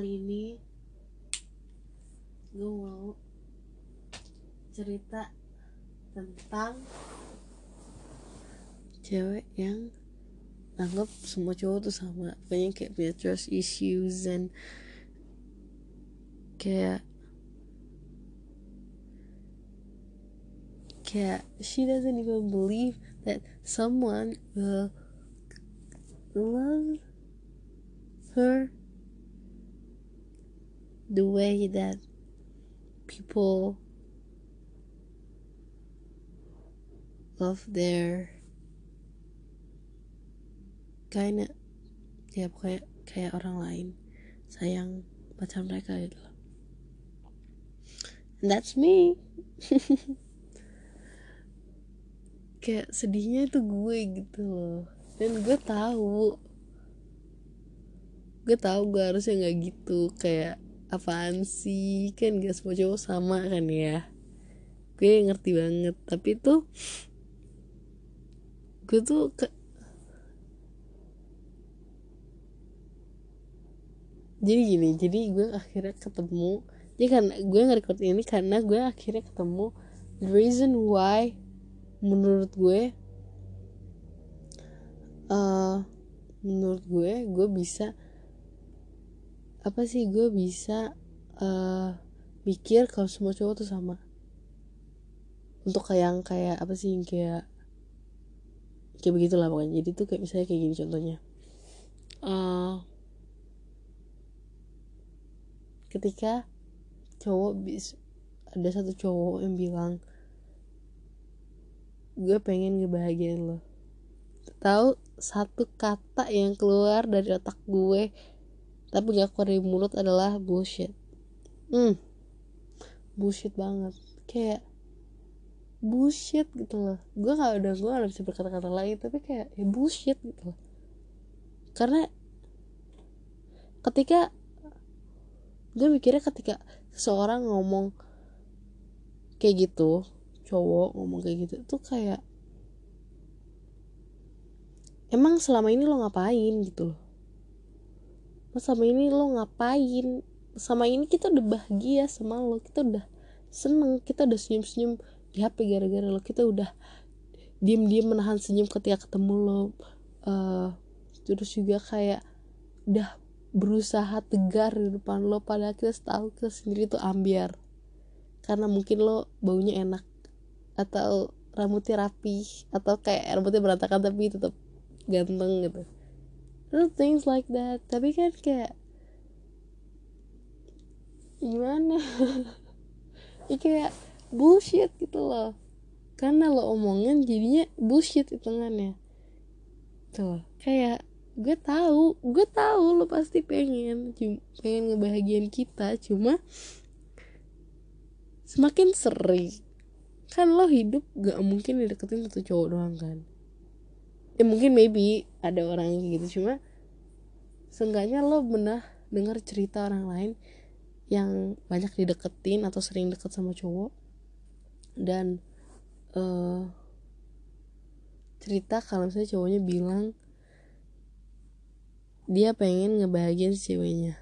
kali ini gue mau cerita tentang cewek yang anggap semua cowok tuh sama. Banyak kayak punya trust issues and kayak kayak she doesn't even believe that someone will love her the way that people love their kinda ya kayak kayak orang lain sayang pacar mereka gitu loh. And that's me. Kayak sedihnya itu gue gitu loh. Dan gue tahu gue tahu gue harusnya nggak gitu kayak apaan sih? Kan gak semua cowok sama kan ya? Gue ngerti banget. Tapi tuh gue tuh ke jadi gini jadi gue akhirnya ketemu. Jadi kan gue nge-record ini karena gue akhirnya ketemu. The reason why menurut gue uh, menurut gue gue bisa apa sih gue bisa uh, mikir kalau semua cowok tuh sama. Untuk kayak yang kayak apa sih yang kayak kayak begitulah pokoknya. Jadi tuh kayak misalnya kayak gini contohnya. Uh, ketika cowok bis ada satu cowok yang bilang gue pengen ngebahagiain lo. Tahu satu kata yang keluar dari otak gue tapi keluar dari mulut adalah bullshit. Hmm. Bullshit banget. Kayak bullshit gitu loh. Gue gak udah gue gak bisa berkata-kata lagi tapi kayak ya bullshit gitu loh. Karena ketika gue mikirnya ketika seseorang ngomong kayak gitu cowok ngomong kayak gitu tuh kayak emang selama ini lo ngapain? gitu loh selama ini lo ngapain? Sama ini kita udah bahagia sama lo. Kita udah seneng kita udah senyum-senyum. Di HP gara-gara lo? Kita udah diem-diem menahan senyum ketika ketemu lo. Uh, terus juga kayak udah berusaha tegar di depan lo pada kita tahu kita sendiri tuh ambiar. Karena mungkin lo baunya enak atau rambutnya rapi atau kayak rambutnya berantakan tapi tetap ganteng gitu little things like that. Tapi kan kayak gimana? Ya kayak bullshit gitu loh. Karena lo omongin jadinya bullshit hitungannya. Tuh kayak gue tahu gue tahu lo pasti pengen pengen ngebahagiain kita cuma semakin sering. Kan lo hidup gak mungkin dideketin satu cowok doang kan ya mungkin maybe ada orang yang gitu. Cuma seenggaknya lo benar dengar cerita orang lain yang banyak dideketin atau sering deket sama cowok. Dan uh, cerita kalau misalnya cowoknya bilang dia pengen ngebahagiain si ceweknya.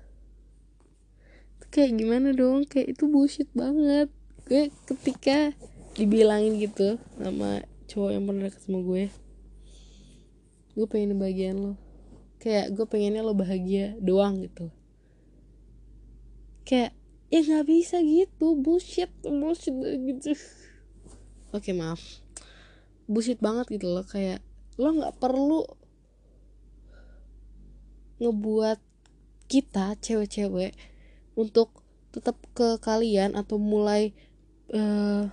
Kayak gimana dong? Kayak itu bullshit banget. Gue ketika dibilangin gitu sama cowok yang pernah deket sama gue gue pengen bagian lo. Kayak gue pengennya lo bahagia doang gitu. Kayak ya nggak bisa gitu. Bullshit bullshit gitu. Oke maaf. Bullshit banget gitu loh. Kayak lo nggak perlu ngebuat kita cewek-cewek untuk tetap ke kalian atau mulai uh,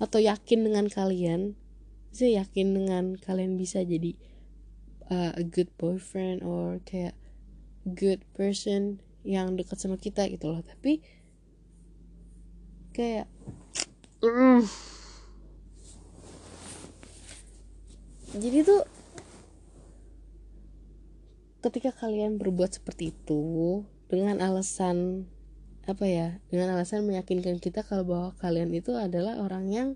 atau yakin dengan kalian saya yakin dengan kalian bisa jadi uh, a good boyfriend or kayak good person yang dekat sama kita gitu loh tapi kayak mm. jadi tuh ketika kalian berbuat seperti itu dengan alasan apa ya dengan alasan meyakinkan kita kalau bahwa kalian itu adalah orang yang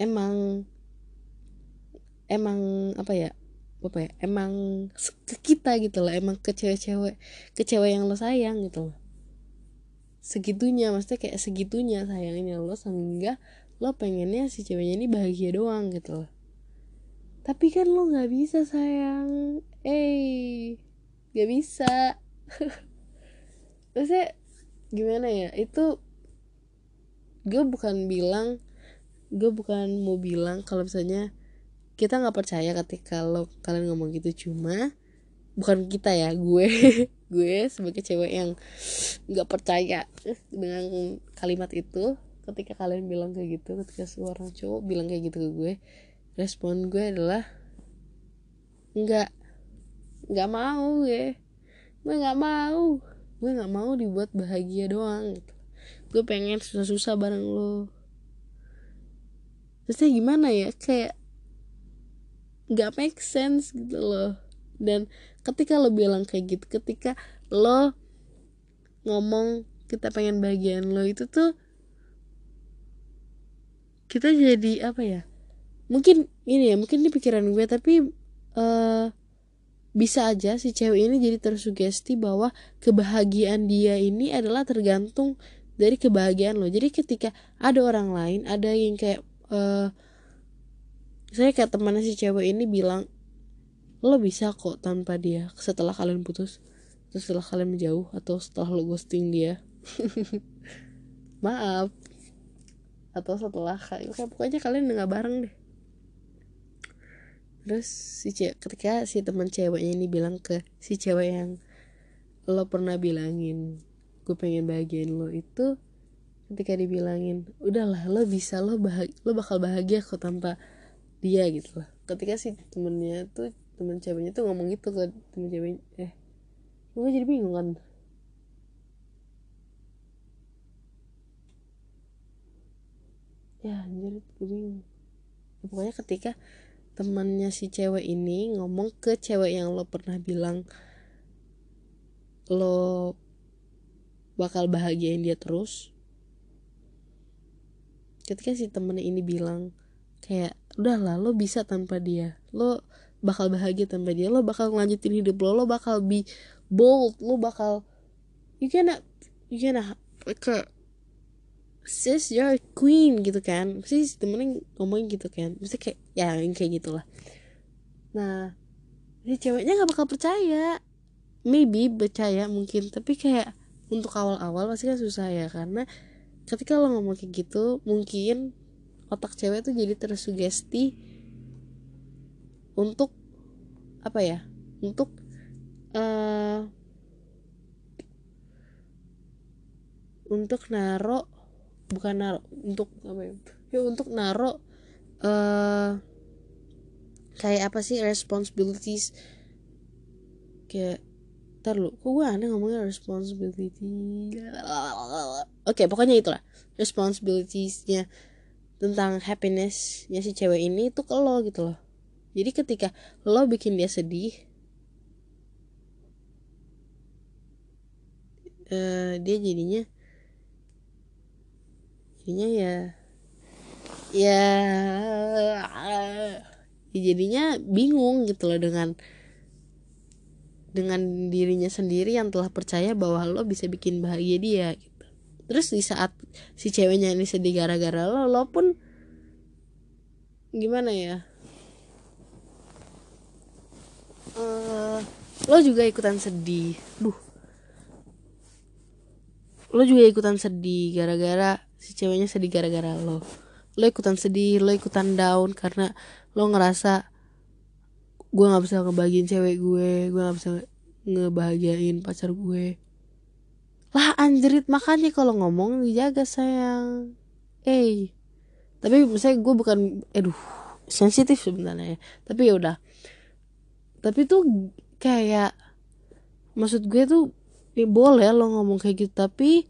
emang emang apa ya apa ya emang ke kita gitu loh emang ke cewek-cewek ke cewek yang lo sayang gitu loh. Segitunya maksudnya kayak segitunya sayangnya lo sehingga lo pengennya si ceweknya ini bahagia doang gitu loh. Tapi kan lo nggak bisa sayang. Eh nggak bisa. Maksudnya gimana ya itu gue bukan bilang gue bukan mau bilang kalau misalnya kita nggak percaya ketika lo kalian ngomong gitu. Cuma bukan kita ya gue. Gue sebagai cewek yang nggak percaya dengan kalimat itu. Ketika kalian bilang kayak gitu ketika seorang cowok bilang kayak gitu ke gue respon gue adalah nggak nggak mau gue. Gue nggak mau. Gue nggak mau dibuat bahagia doang. Gitu gue pengen susah-susah bareng lo terusnya gimana ya? Kayak nggak make sense gitu loh. Dan ketika lo bilang kayak gitu ketika lo ngomong kita pengen bagian lo itu tuh kita jadi apa ya? Mungkin ini ya mungkin ini pikiran gue tapi uh, bisa aja si cewek ini jadi tersugesti bahwa kebahagiaan dia ini adalah tergantung dari kebahagiaan lo. Jadi ketika ada orang lain ada yang kayak uh, saya kayak temannya si cewek ini bilang lo bisa kok tanpa dia setelah kalian putus atau setelah kalian menjauh atau setelah lo ghosting dia. Maaf. Atau setelah kayak pokoknya kalian nggak bareng deh. Terus si cewek ketika si teman ceweknya ini bilang ke si cewek yang lo pernah bilangin gue pengen bahagiain lo itu ketika dibilangin udahlah lo bisa lo bahagia lo bakal bahagia kok tanpa dia gitu lah. Ketika si temennya tuh temen ceweknya tuh ngomong gitu ke temen ceweknya eh gue jadi bingung kan? Ya anjir gue bingung. Ya, pokoknya ketika temannya si cewek ini ngomong ke cewek yang lo pernah bilang lo bakal bahagiain dia terus ketika si temennya ini bilang kayak udahlah lo bisa tanpa dia. Lo bakal bahagia tanpa dia. Lo bakal ngelanjutin hidup lo. Lo bakal be bold. Lo bakal you cannot you cannot like a, sis you're a queen gitu kan. Sih si temennya ngomongin gitu kan. Mesti kayak ya yang kayak gitulah. Nah si ceweknya nggak bakal percaya. Maybe percaya mungkin. Tapi kayak untuk awal-awal pasti kan susah ya. Karena ketika lo ngomong kayak gitu mungkin otak cewek tuh jadi tersugesti untuk apa ya untuk uh, untuk naro bukan naro untuk apa ya, ya untuk naro uh, kayak apa sih responsibilities kayak ntar lu kok gue aneh ngomongnya responsibility oke okay, pokoknya itulah. Responsibilitiesnya tentang happinessnya si cewek ini itu ke lo gitu loh. Jadi ketika lo bikin dia sedih uh, dia jadinya jadinya ya ya jadinya bingung gitu loh dengan dengan dirinya sendiri yang telah percaya bahwa lo bisa bikin bahagia dia gitu. Terus di saat si ceweknya ini sedih gara-gara lo, lo pun gimana ya? Uh, lo juga ikutan sedih. Duh. Lo juga ikutan sedih gara-gara si ceweknya sedih gara-gara lo. Lo ikutan sedih, lo ikutan down karena lo ngerasa gue nggak bisa ngebagiin cewek gue gue nggak bisa ngebahagiain pacar gue. Lah anjrit makanya kalau ngomong dijaga sayang. Eh tapi misalnya gue bukan aduh sensitif sebenarnya ya. Tapi ya udah. Tapi tuh kayak maksud gue tuh ya boleh lo ngomong kayak gitu tapi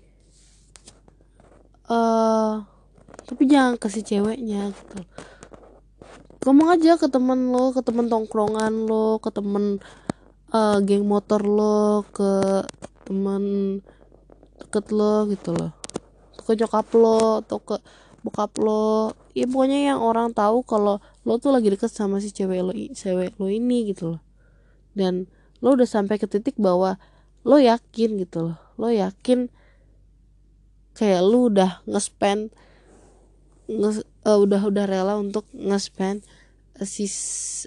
eh uh, tapi jangan kasih ceweknya gitu ngomong aja ke temen lo ke temen tongkrongan lo ke temen uh, geng motor lo ke temen deket lo gitu loh. Ke nyokap lo atau ke bokap lo. Ya pokoknya yang orang tahu kalau lo tuh lagi deket sama si cewek lo cewek lo ini gitu loh. Dan lo udah sampai ke titik bahwa lo yakin gitu loh. Lo yakin kayak lo udah nge-spend nge uh, udah udah rela untuk nge-spend uh, si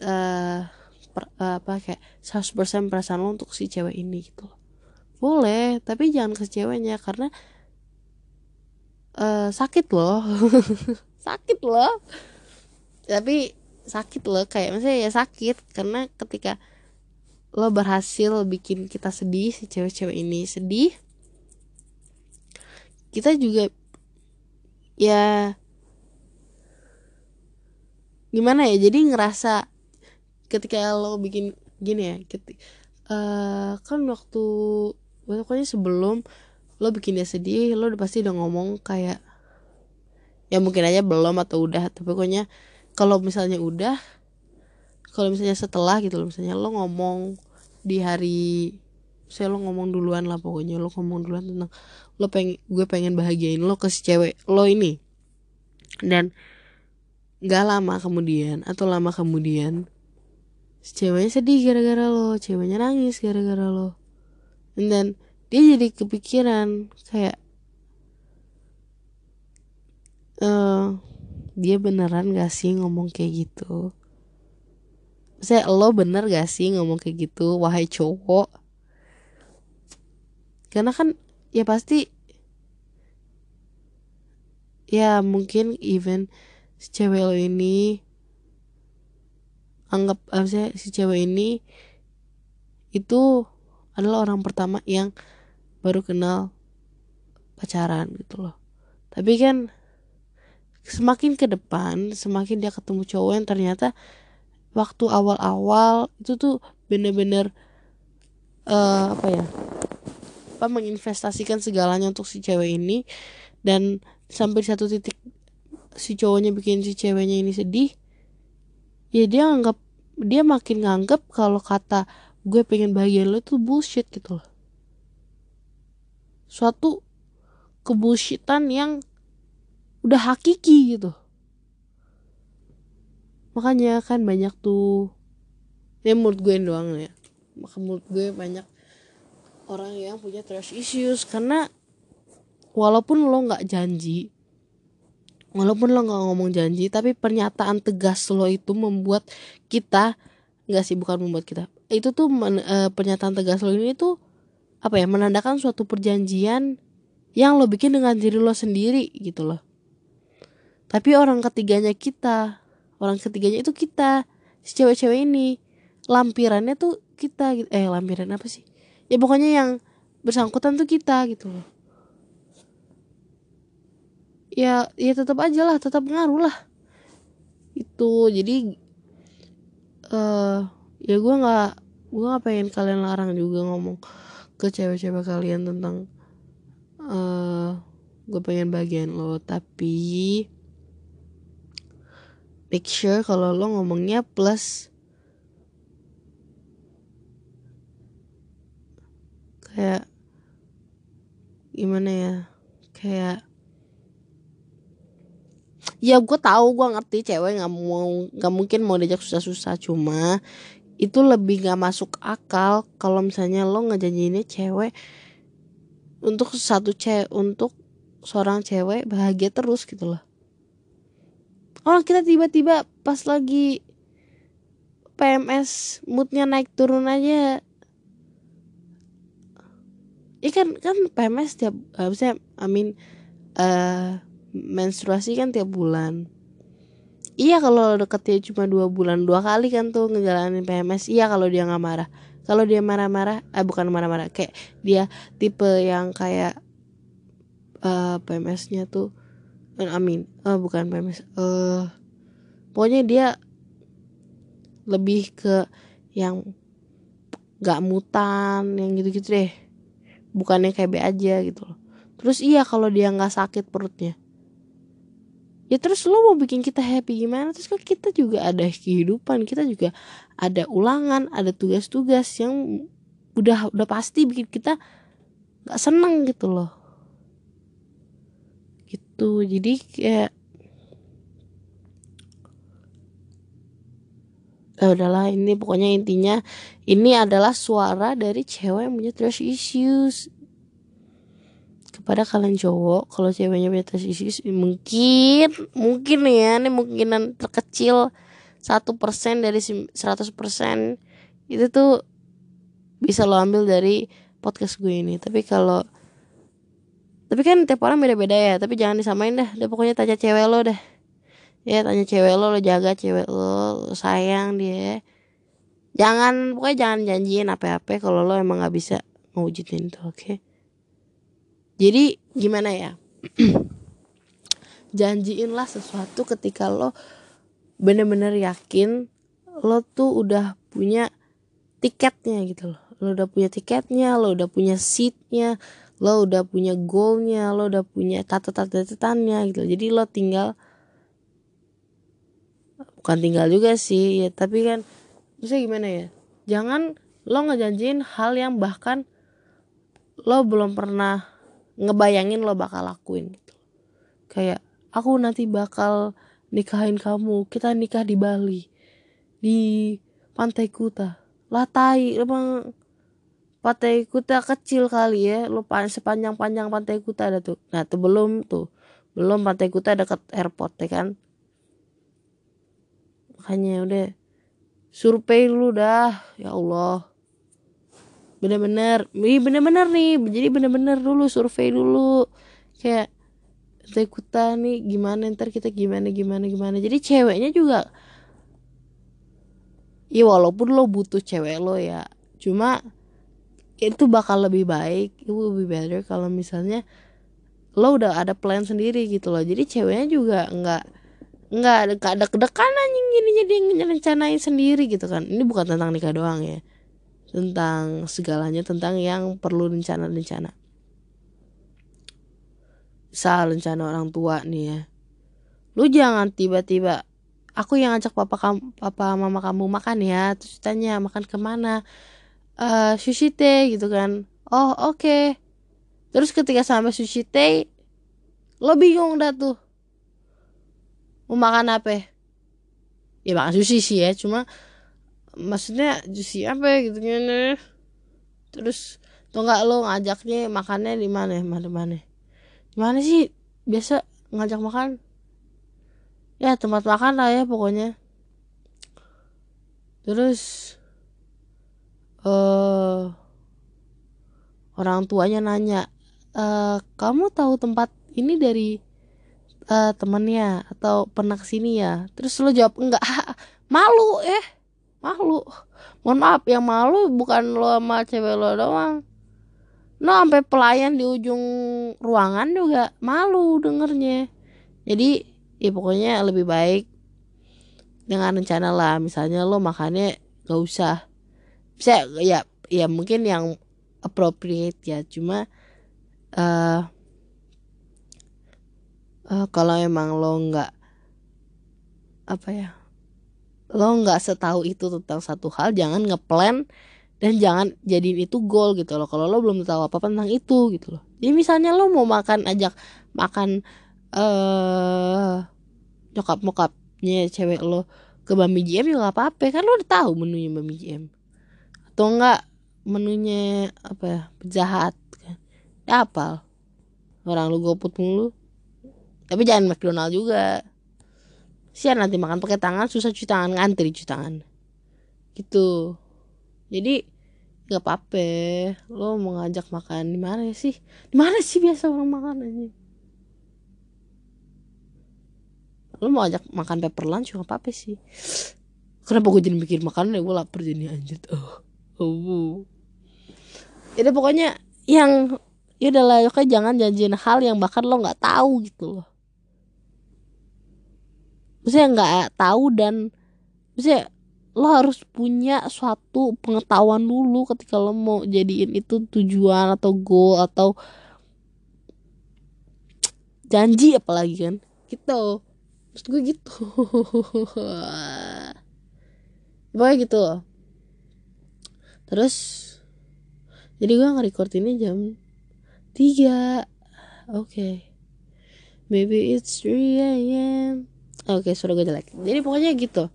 uh, per, uh, apa kayak 100% perasaan lo untuk si cewek ini gitu boleh tapi jangan ke ceweknya karena uh, sakit loh. Sakit loh. Tapi sakit loh kayak misalnya ya sakit karena ketika lo berhasil bikin kita sedih si cewek-cewek ini sedih kita juga ya gimana ya jadi ngerasa ketika lo bikin gini ya ketika, uh, eh, kan waktu pokoknya sebelum lo bikin dia sedih lo udah pasti udah ngomong kayak ya mungkin aja belum atau udah tapi pokoknya kalau misalnya udah kalau misalnya setelah gitu loh misalnya lo ngomong di hari saya lo ngomong duluan lah pokoknya lo ngomong duluan tentang lo pengen gue pengen bahagiain lo ke si cewek lo ini. Dan gak lama kemudian atau lama kemudian ceweknya sedih gara-gara lo ceweknya nangis gara-gara lo. Dan dia jadi kepikiran kayak uh, dia beneran gak sih ngomong kayak gitu? Saya lo bener gak sih ngomong kayak gitu wahai cowok? Karena kan ya pasti ya mungkin even si cewek lo ini anggap saya si cewek ini itu adalah orang pertama yang baru kenal pacaran gitu loh. Tapi kan semakin ke depan semakin dia ketemu cowok yang ternyata waktu awal-awal itu tuh bener-bener uh, apa ya apa menginvestasikan segalanya untuk si cewek ini dan sampai satu titik si cowoknya bikin si ceweknya ini sedih ya dia anggap dia makin nganggap kalau kata gue pengen bahagia lo itu bullshit gitu loh. Suatu kebullshitan yang udah hakiki gitu. Makanya kan banyak tuh ya menurut gue doang ya maka menurut gue banyak orang yang punya trust issues karena walaupun lo nggak janji walaupun lo nggak ngomong janji tapi pernyataan tegas lo itu membuat kita nggak sih bukan membuat kita. Itu tuh men, e, pernyataan tegas lo ini tuh apa ya menandakan suatu perjanjian yang lo bikin dengan diri lo sendiri gitu loh. Tapi orang ketiganya kita orang ketiganya itu kita si cewek-cewek ini. Lampirannya tuh kita gitu. Eh lampiran apa sih? Ya pokoknya yang bersangkutan tuh kita gitu loh ya ya tetap aja lah tetap ngaruh lah. Itu jadi uh, ya gue nggak gue nggak pengen kalian larang juga ngomong ke cewek-cewek kalian tentang uh, gue pengen bagian lo. Tapi make sure kalau lo ngomongnya plus kayak gimana ya kayak ya gue tahu gue ngerti cewek nggak mau nggak mungkin mau diajak susah-susah. Cuma itu lebih nggak masuk akal kalau misalnya lo ngejanjiinnya cewek untuk satu cewek untuk seorang cewek bahagia terus gitu loh. Orang kita tiba-tiba pas lagi PMS moodnya naik turun aja. Iya kan kan PMS tiap harusnya I mean uh, menstruasi kan tiap bulan. Iya kalau deketnya cuma dua bulan dua kali kan tuh ngejalanin PMS Iya kalau dia nggak marah. Kalau dia marah-marah eh bukan marah-marah kayak dia tipe yang kayak uh, PMS-nya tuh amin uh, bukan PMS uh, pokoknya dia lebih ke yang gak mutan yang gitu-gitu deh. Bukannya kayak B aja gitu loh. Terus iya kalau dia nggak sakit perutnya ya terus lo mau bikin kita happy gimana? Terus kan kita juga ada kehidupan kita juga ada ulangan ada tugas-tugas yang udah udah pasti bikin kita nggak seneng gitu loh. Gitu. Jadi kayak eh, udahlah ini pokoknya intinya ini adalah suara dari cewek yang punya trust issues kepada kalian cowok kalau ceweknya punya trust issues mungkin mungkin ya ini mungkinan terkecil satu persen dari 100% itu tuh bisa lo ambil dari podcast gue ini. Tapi kalau tapi kan tiap orang beda-beda ya tapi jangan disamain dah deh pokoknya tanya cewek lo deh. Ya tanya cewek lo lo jaga cewek lo, lo sayang dia. Jangan pokoknya jangan janjiin apa-apa kalau lo emang nggak bisa mewujudin itu oke? okay? Jadi gimana ya? Janjiinlah sesuatu ketika lo bener-bener yakin lo tuh udah punya tiketnya gitu loh. Lo udah punya tiketnya lo udah punya seatnya lo udah punya goalnya lo udah punya catatan-catatannya gitu jadi lo tinggal bukan tinggal juga sih ya tapi kan bisa gimana ya? Jangan lo ngejanjiin hal yang bahkan lo belum pernah ngebayangin lo bakal lakuin gitu. Kayak aku nanti bakal nikahin kamu. Kita nikah di Bali. Di Pantai Kuta. Latai emang pantai kuta kecil kali ya. Lu sepanjang panjang pantai kuta ada tuh. Nah tuh belum tuh. Belum pantai kuta dekat airport ya kan? Makanya udah survei dulu dah ya Allah bener-bener ini bener-bener nih jadi bener-bener dulu survei dulu kayak kuta nih gimana ntar kita gimana gimana gimana. Jadi ceweknya juga ya walaupun lo butuh cewek lo ya cuma itu bakal lebih baik itu lebih better kalau misalnya lo udah ada plan sendiri gitu loh. Jadi ceweknya juga nggak nggak ada ada kedekan anjing gini jadi rencanain sendiri gitu kan. Ini bukan tentang nikah doang ya tentang segalanya tentang yang perlu rencana-rencana. Soal rencana orang tua nih ya. Lu jangan tiba-tiba aku yang ngajak papa kamu papa mama kamu makan ya. Terus tanya makan ke mana? Uh, sushi teh gitu kan. Oh oke. Okay. terus ketika sampai sushi teh lo bingung dah tuh. Mau makan apa? Ya makan sushi sih ya cuma maksudnya sushi apa ya gitu kan terus tuh nggak lo ngajaknya makannya di mana mana mana? Di mana sih? Biasa ngajak makan. Ya tempat makan lah ya pokoknya. Terus uh, orang tuanya nanya uh, kamu tahu tempat ini dari uh, temennya atau pernah ke sini ya? Terus lo jawab enggak. Malu eh malu. Mohon maaf yang malu bukan lo sama cewek lo doang. Lo sampai pelayan di ujung ruangan juga malu dengernya. Jadi ya pokoknya lebih baik dengan rencana lah. Misalnya lo makannya gak usah. Bisa ya ya mungkin yang appropriate ya. Cuma uh, uh, kalau emang lo nggak apa ya lo nggak setahu itu tentang satu hal jangan ngeplan dan jangan jadiin itu goal gitu loh. Kalau lo belum tahu apa, apa tentang itu gitu loh. Jadi misalnya lo mau makan ajak makan eh uh, nyokap mokapnya cewek lo ke Bami GM juga gak apa-apa. Kan lo udah tahu menunya Bami GM atau enggak menunya apa ya penjahat kan. Ya apal orang lu goput mulu. Tapi jangan McDonald juga sian nanti makan pakai tangan susah cuci tangan ngantri cuci tangan. Gitu. Jadi nggak apa-apa. Lo mau ngajak makan di mana sih? Di mana sih biasa orang makan aja lo mau ajak makan paper lunch nggak apa-apa sih. Kenapa gue jadi mikir makanan ya? Gue lapar jadi anjir oh oh. Itu pokoknya yang ya udahlah oke jangan janjiin hal yang bahkan lo nggak tahu gitu loh maksudnya nggak tahu dan maksudnya lo harus punya suatu pengetahuan dulu ketika lo mau jadiin itu tujuan atau goal atau janji apalagi kan. Gitu. Maksud gue gitu. Pokoknya gitu. Loh terus jadi gue nge-record ini jam 3 oke. Okay. maybe it's 3 am oke okay, suara gue jelek. Jadi pokoknya gitu.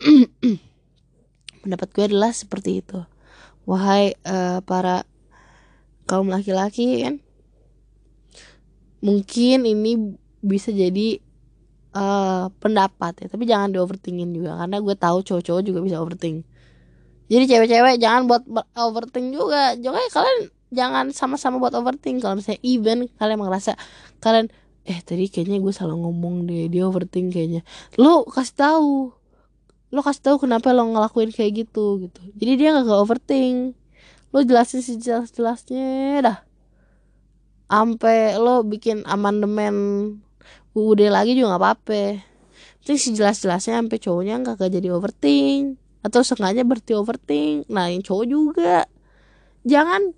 Pendapat gue adalah seperti itu. Wahai uh, para kaum laki-laki kan? Mungkin ini bisa jadi uh, pendapat ya. Tapi jangan di overthinkin juga karena gue tahu cowok-cowok juga bisa overthink. Jadi cewek-cewek jangan buat overthink juga. Juga kalian jangan sama-sama buat overthink. Kalau misalnya even kalian merasa kalian eh tadi kayaknya gue salah ngomong deh. Dia overthink kayaknya. Lo kasih tahu. Lo kasih tahu kenapa lo ngelakuin kayak gitu gitu. Jadi dia nggak overthink. Lo jelasin sejelas-jelasnya dah. Sampai lo bikin amandemen UUD lagi juga nggak apa-apa. Penting sejelas-jelasnya sampai cowoknya nggak jadi overthink. Atau sengaja berarti overthink. Nah yang cowok juga. Jangan.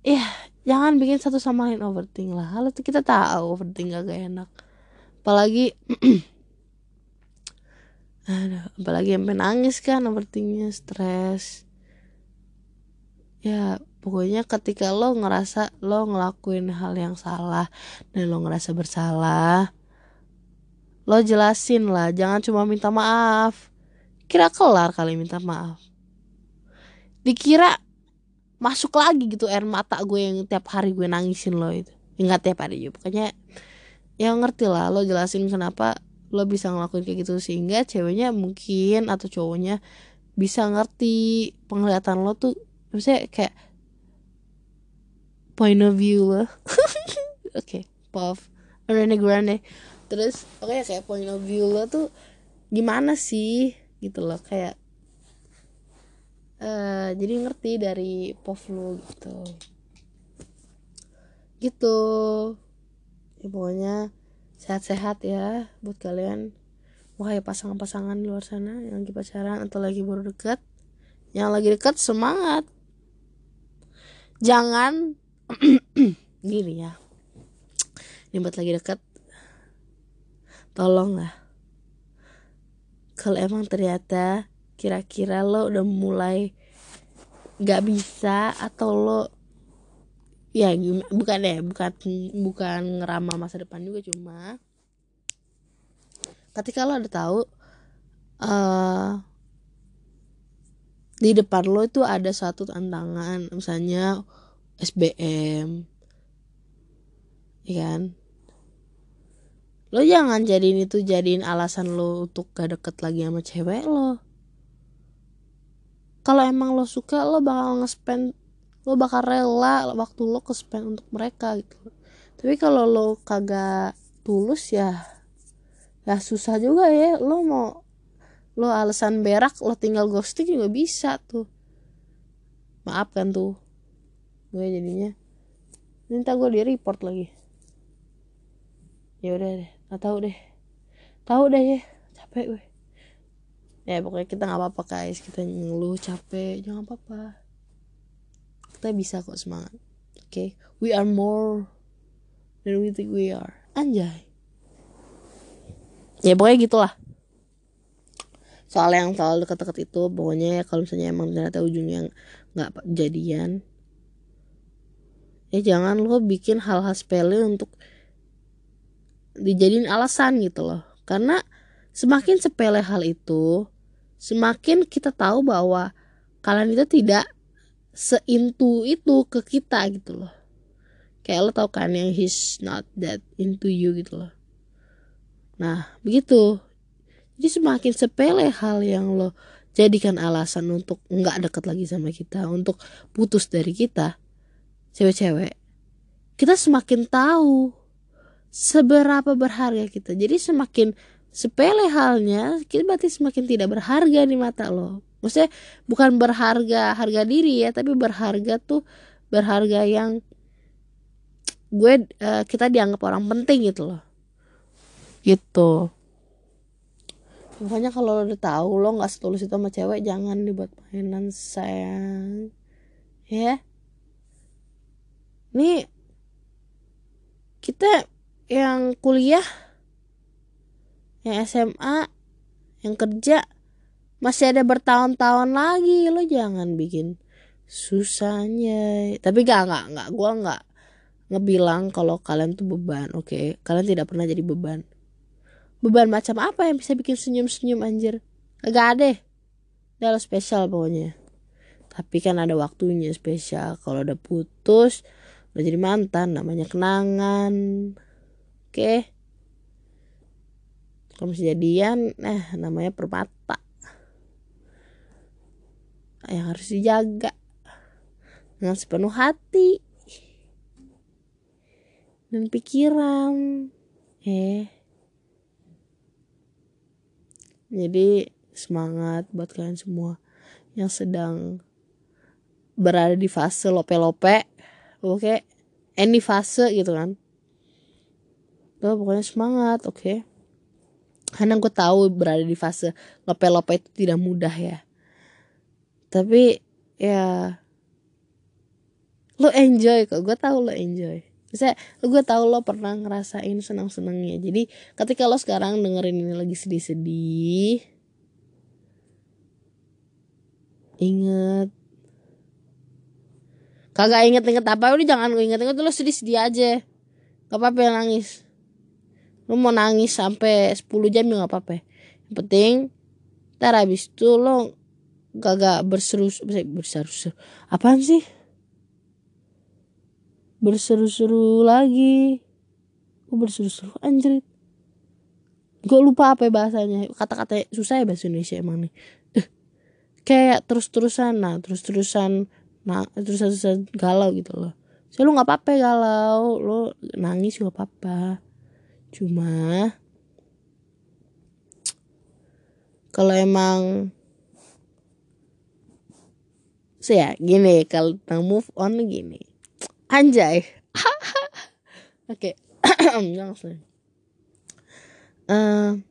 Ya jangan bikin satu sama lain overthink lah. Kalau kita tahu overthink gak enak. Apalagi Aduh, apalagi sampai nangis kan overthinknya stres. Ya pokoknya ketika lo ngerasa lo ngelakuin hal yang salah dan lo ngerasa bersalah lo jelasin lah. Jangan cuma minta maaf. Kira kelar kali minta maaf. Dikira masuk lagi gitu air mata gue yang tiap hari gue nangisin lo itu. Enggak tiap hari juga pokoknya ya ngerti lah lo jelasin kenapa lo bisa ngelakuin kayak gitu sehingga ceweknya mungkin atau cowoknya bisa ngerti penglihatan lo tuh maksudnya kayak point of view lo. Oke okay, pop Ariana Grande. Terus oke okay, kayak point of view lo tuh gimana sih? Gitu loh kayak uh, jadi ngerti dari pov lo gitu. Gitu. Ya pokoknya sehat-sehat ya buat kalian. Wahai pasangan-pasangan di luar sana yang lagi pacaran atau lagi baru dekat yang lagi dekat semangat. Jangan gini ya. Ini buat lagi dekat tolong lah. Kalau emang ternyata kira-kira lo udah mulai gak bisa atau lo ya bukan deh bukan bukan ngeramal masa depan juga cuma. Ketika lo udah tahu uh, di depan lo itu ada satu tantangan misalnya SBM ya kan? Lo jangan jadiin itu jadiin alasan lo untuk gak deket lagi sama cewek lo kalau emang lo suka lo bakal nge-spend lo bakal rela waktu lo ke spend untuk mereka gitu. Tapi kalau lo kagak tulus ya ya susah juga ya. Lo mau lo alasan berak lo tinggal ghosting juga bisa tuh. Maaf kan tuh gue jadinya. Minta gue di report lagi. Ya udah deh nggak tahu deh. Tahu deh ya capek gue ya pokoknya kita nggak apa-apa guys. Kita ngeluh capek. Jangan apa-apa. Kita bisa kok semangat. Oke? Okay? we are more than we think we are. Anjay. Ya pokoknya gitulah. Soal yang soal deket-deket itu pokoknya ya kalau misalnya emang ternyata ujungnya nggak jadian ya jangan lo bikin hal-hal sepele untuk dijadiin alasan gitu loh. Karena semakin sepele hal itu semakin kita tahu bahwa kalian itu tidak seintu itu ke kita gitu loh. Kayak lo tau kan yang he's not that into you gitu loh. Nah begitu. Jadi semakin sepele hal yang lo jadikan alasan untuk nggak deket lagi sama kita untuk putus dari kita cewek-cewek kita semakin tahu seberapa berharga kita. Jadi semakin sepele halnya kita berarti semakin tidak berharga di mata lo. Maksudnya bukan berharga harga diri ya tapi berharga tuh berharga yang gue uh, kita dianggap orang penting gitu loh. Gitu. Makanya kalau udah tahu lo nggak setulus itu sama cewek jangan dibuat mainan sayang. Ya. Nih kita yang kuliah yang SMA yang kerja masih ada bertahun-tahun lagi. Lo jangan bikin susahnya. Tapi gak gak gak gue nggak ngebilang kalau kalian tuh beban oke? Okay? kalian tidak pernah jadi beban. Beban macam apa yang bisa bikin senyum-senyum anjir? Gak ada. Udah lo spesial pokoknya. Tapi kan ada waktunya spesial. Kalau udah putus Udah jadi mantan Namanya kenangan. Oke? okay. Kalau masih jadian Eh namanya permata. Yang harus dijaga. Dengan sepenuh hati. Dan pikiran. Eh. Jadi semangat buat kalian semua yang sedang berada di fase lope-lope. Oke? Okay? any fase gitu kan? Tuh, pokoknya semangat oke? okay? Karena gue tahu berada di fase lope-lope itu tidak mudah ya. Tapi ya lo enjoy kok. Gue tahu lo enjoy. Misalnya gue tau lo pernah ngerasain senang-senangnya. Jadi ketika lo sekarang dengerin ini lagi sedih-sedih Ingat Kagak inget-inget apa Udah jangan lo inget-inget Lo sedih-sedih aja. Gak apa-apa nangis Lo mau nangis sampai 10 jam ya gak apa-apa Yang penting Ntar abis itu lo Gak berseru Berseru Apaan sih? Berseru-seru lagi. Gue berseru-seru? Anjrit. Gue lupa apa ya bahasanya. Kata-kata susah ya bahasa Indonesia emang nih. Kayak terus-terusan. Nah terus-terusan. Nah terus-terusan galau gitu loh. Saya lu nggak apa-apa galau. Lo nangis gak apa-apa cuma kalau emang so gini kalau tentang move on gini Anjay. Oke. Langsung. Uh,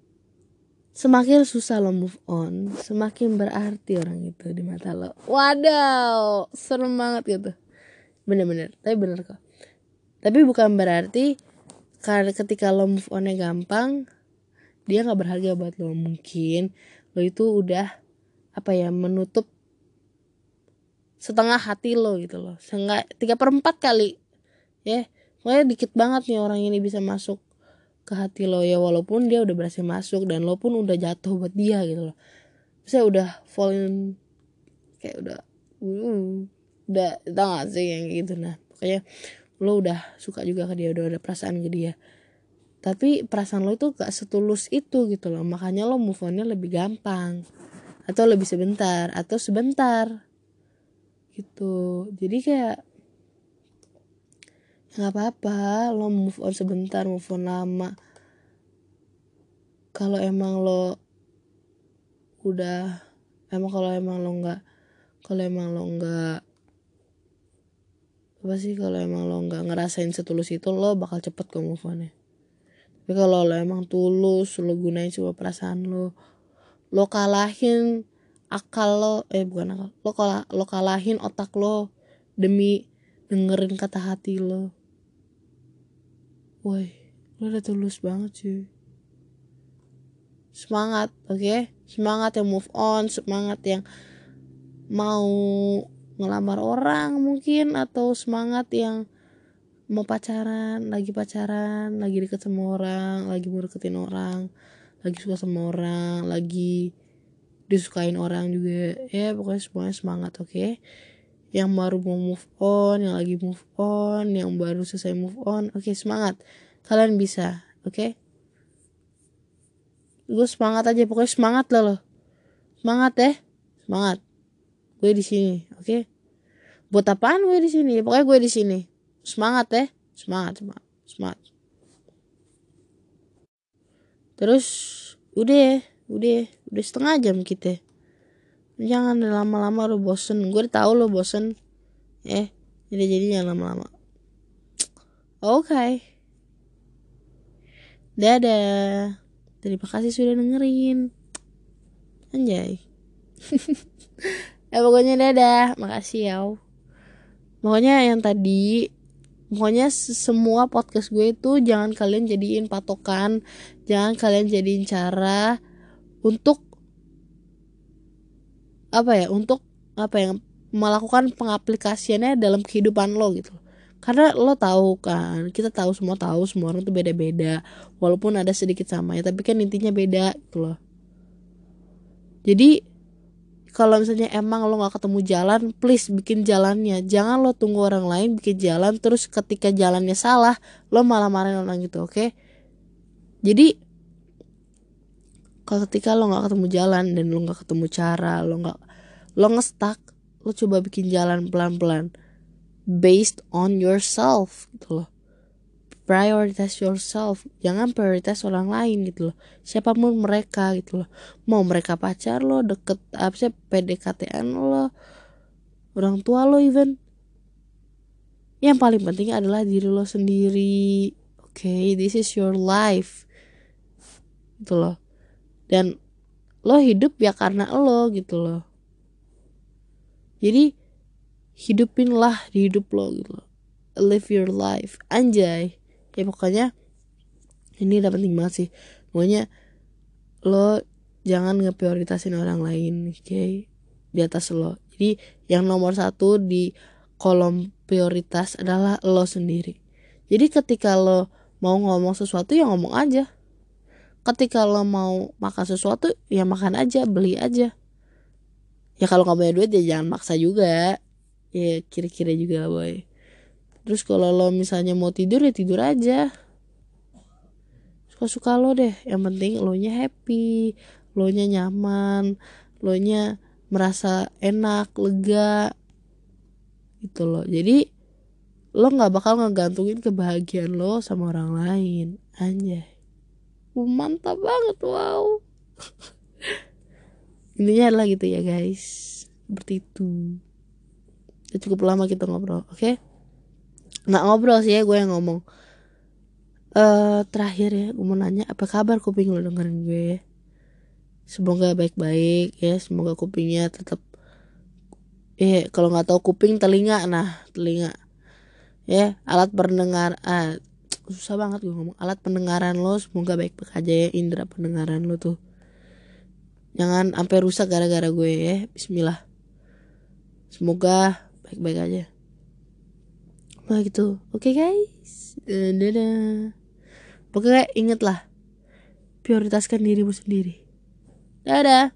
semakin susah lo move on, semakin berarti orang itu di mata lo. Wadaw, serem banget gitu. Bener-bener, tapi bener kok. Tapi bukan berarti karena ketika lo move onnya gampang, dia nggak berharga buat lo. Mungkin lo itu udah apa ya menutup setengah hati lo gitu loh. Seenggak tiga per empat kali. Ya pokoknya dikit banget nih orang ini bisa masuk ke hati lo. Ya walaupun dia udah berhasil masuk dan lo pun udah jatuh buat dia gitu loh. Saya udah fall in kayak udah uh, udah tau gak sih yang gitu. Nah pokoknya lo udah suka juga ke dia udah ada perasaan ke dia. Tapi perasaan lo itu gak setulus itu gitu loh. Makanya lo move onnya lebih gampang. Atau lebih sebentar. Atau sebentar. Gitu. Jadi kayak nggak apa-apa. Lo move on sebentar move on lama. Kalau emang lo udah emang kalau emang lo nggak kalau emang lo nggak apa sih kalau emang lo nggak ngerasain setulus itu lo bakal cepet ke move onnya. Tapi kalau lo emang tulus lo gunain semua perasaan lo lo kalahin akal lo eh bukan akal lo kalah lo kalahin otak lo demi dengerin kata hati lo. Woi lo udah tulus banget sih semangat oke? Okay? semangat yang move on semangat yang mau ngelamar orang mungkin atau semangat yang mau pacaran lagi pacaran lagi deket sama orang lagi mau deketin orang lagi suka sama orang lagi disukain orang juga ya pokoknya semuanya semangat oke okay? yang baru mau move on yang lagi move on yang baru selesai move on oke okay, semangat kalian bisa oke okay? gue semangat aja pokoknya semangat lah lo semangat ya semangat gue di sini oke okay? Buat apaan gue di sini? Pokoknya gue di sini. Semangat ya. Semangat semangat semangat. Terus udah ya udah udah setengah jam kita. Jangan lama-lama lo bosen. Gue tahu lo bosen. Eh jadi jadi jangan lama-lama. Oke. Okay. dadah. Terima kasih sudah dengerin. Anjay. Eh pokoknya dadah. Makasih ya pokoknya yang tadi pokoknya semua podcast gue itu jangan kalian jadiin patokan jangan kalian jadiin cara untuk apa ya untuk apa yang melakukan pengaplikasiannya dalam kehidupan lo gitu. Karena lo tahu kan kita tahu semua tahu semua orang tuh beda-beda walaupun ada sedikit sama ya tapi kan intinya beda gitu loh. Jadi kalau misalnya emang lo nggak ketemu jalan please bikin jalannya jangan lo tunggu orang lain bikin jalan terus ketika jalannya salah lo malah marahin orang gitu oke okay? jadi kalau ketika lo nggak ketemu jalan dan lo nggak ketemu cara lo nggak lo ngestak lo coba bikin jalan pelan pelan based on yourself gitu loh prioritize yourself. Jangan prioritas orang lain gitu loh. Siapa pun mereka gitu loh. Mau mereka pacar lo deket apa sih PDKT-an lo orang tua lo even. Yang paling penting adalah diri lo sendiri. Oke okay? this is your life. Gitu loh. Dan lo hidup ya karena lo gitu loh. Jadi hidupinlah di hidup lo gitu loh. Live your life. Anjay ya pokoknya ini udah penting banget sih. Pokoknya lo jangan ngeprioritasin orang lain oke? Okay? di atas lo. Jadi yang nomor satu di kolom prioritas adalah lo sendiri. Jadi ketika lo mau ngomong sesuatu ya ngomong aja. Ketika lo mau makan sesuatu ya makan aja beli aja. Ya kalau nggak punya duit ya jangan maksa juga. Ya kira-kira juga boy terus kalau lo misalnya mau tidur ya tidur aja. Suka-suka lo deh. Yang penting lo nya happy lo nya nyaman lo nya merasa enak lega gitu loh. Jadi lo nggak bakal ngegantungin kebahagiaan lo sama orang lain. Anjay. Mantap banget wow. Intinya adalah gitu ya guys. Seperti itu. Cukup lama kita ngobrol oke? okay? Nggak ngobrol sih ya gue yang ngomong. Uh, terakhir ya gue mau nanya apa kabar kuping lo dengerin gue? Ya semoga baik-baik ya semoga kupingnya tetap eh kalau nggak tahu kuping telinga. Nah telinga. Ya alat pendengar ah, susah banget gue ngomong. Alat pendengaran lo semoga baik-baik aja ya indera pendengaran lo tuh. Jangan sampai rusak gara-gara gue ya Bismillah. Semoga baik-baik aja Nah gitu. Oke okay, guys Dadah. Pokoknya inget lah Prioritaskan dirimu sendiri. Dadah.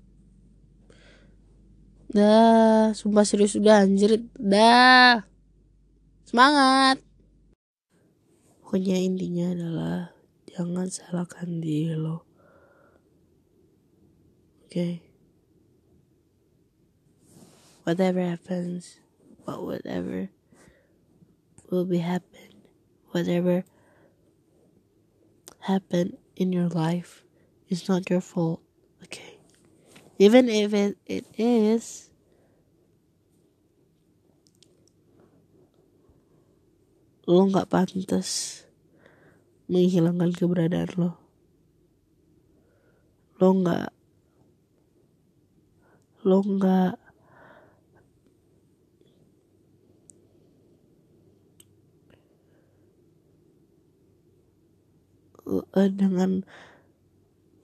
Dah Sumpah serius udah anjir. Dah. Semangat. Pokoknya intinya adalah Jangan salahkan diri lo. Oke. Okay. Whatever happens But whatever will be happen whatever happened in your life is not your fault okay? Even if it, it is lo nggak pantas menghilangkan keberadaan lo. Lo nggak lo nggak uh, dengan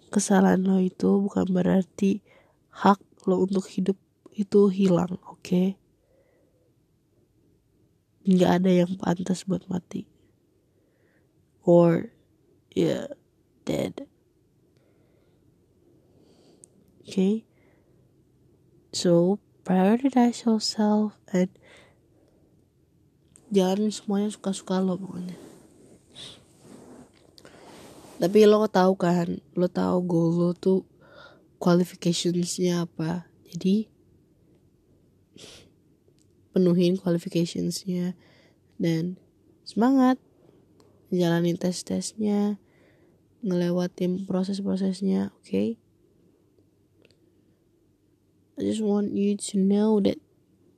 kesalahan lo itu bukan berarti hak lo untuk hidup itu hilang oke? Okay? nggak ada yang pantas buat mati. Or yeah dead. Okay so prioritize yourself and jangan semuanya suka-suka lo pokoknya tapi lo tahu kan lo tahu goal lo tuh qualificationsnya apa jadi penuhin qualificationsnya dan semangat jalanin tes tesnya ngelewatin proses prosesnya oke okay? I just want you to know that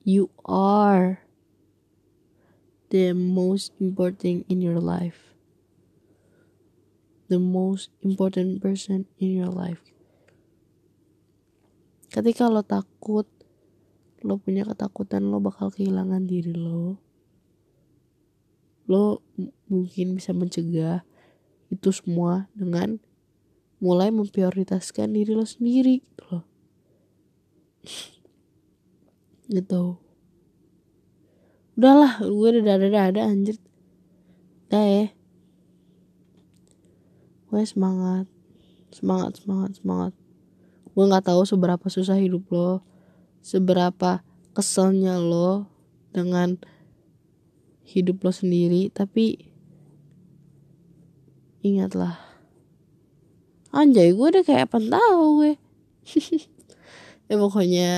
you are the most important in your life the most important person in your life. Ketika lo takut, lo punya ketakutan lo bakal kehilangan diri lo. Lo mungkin bisa mencegah itu semua dengan mulai memprioritaskan diri lo sendiri gitu loh. gitu. Udahlah, gue udah ada-ada anjir. Dah ya gue semangat. Semangat semangat semangat. Gue nggak tahu seberapa susah hidup lo seberapa keselnya lo dengan hidup lo sendiri tapi ingatlah. Anjay gue udah kayak apa tahu gue. Ya pokoknya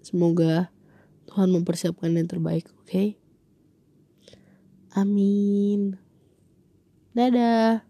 semoga Tuhan mempersiapkan yang terbaik oke? okay? Amin. Dadah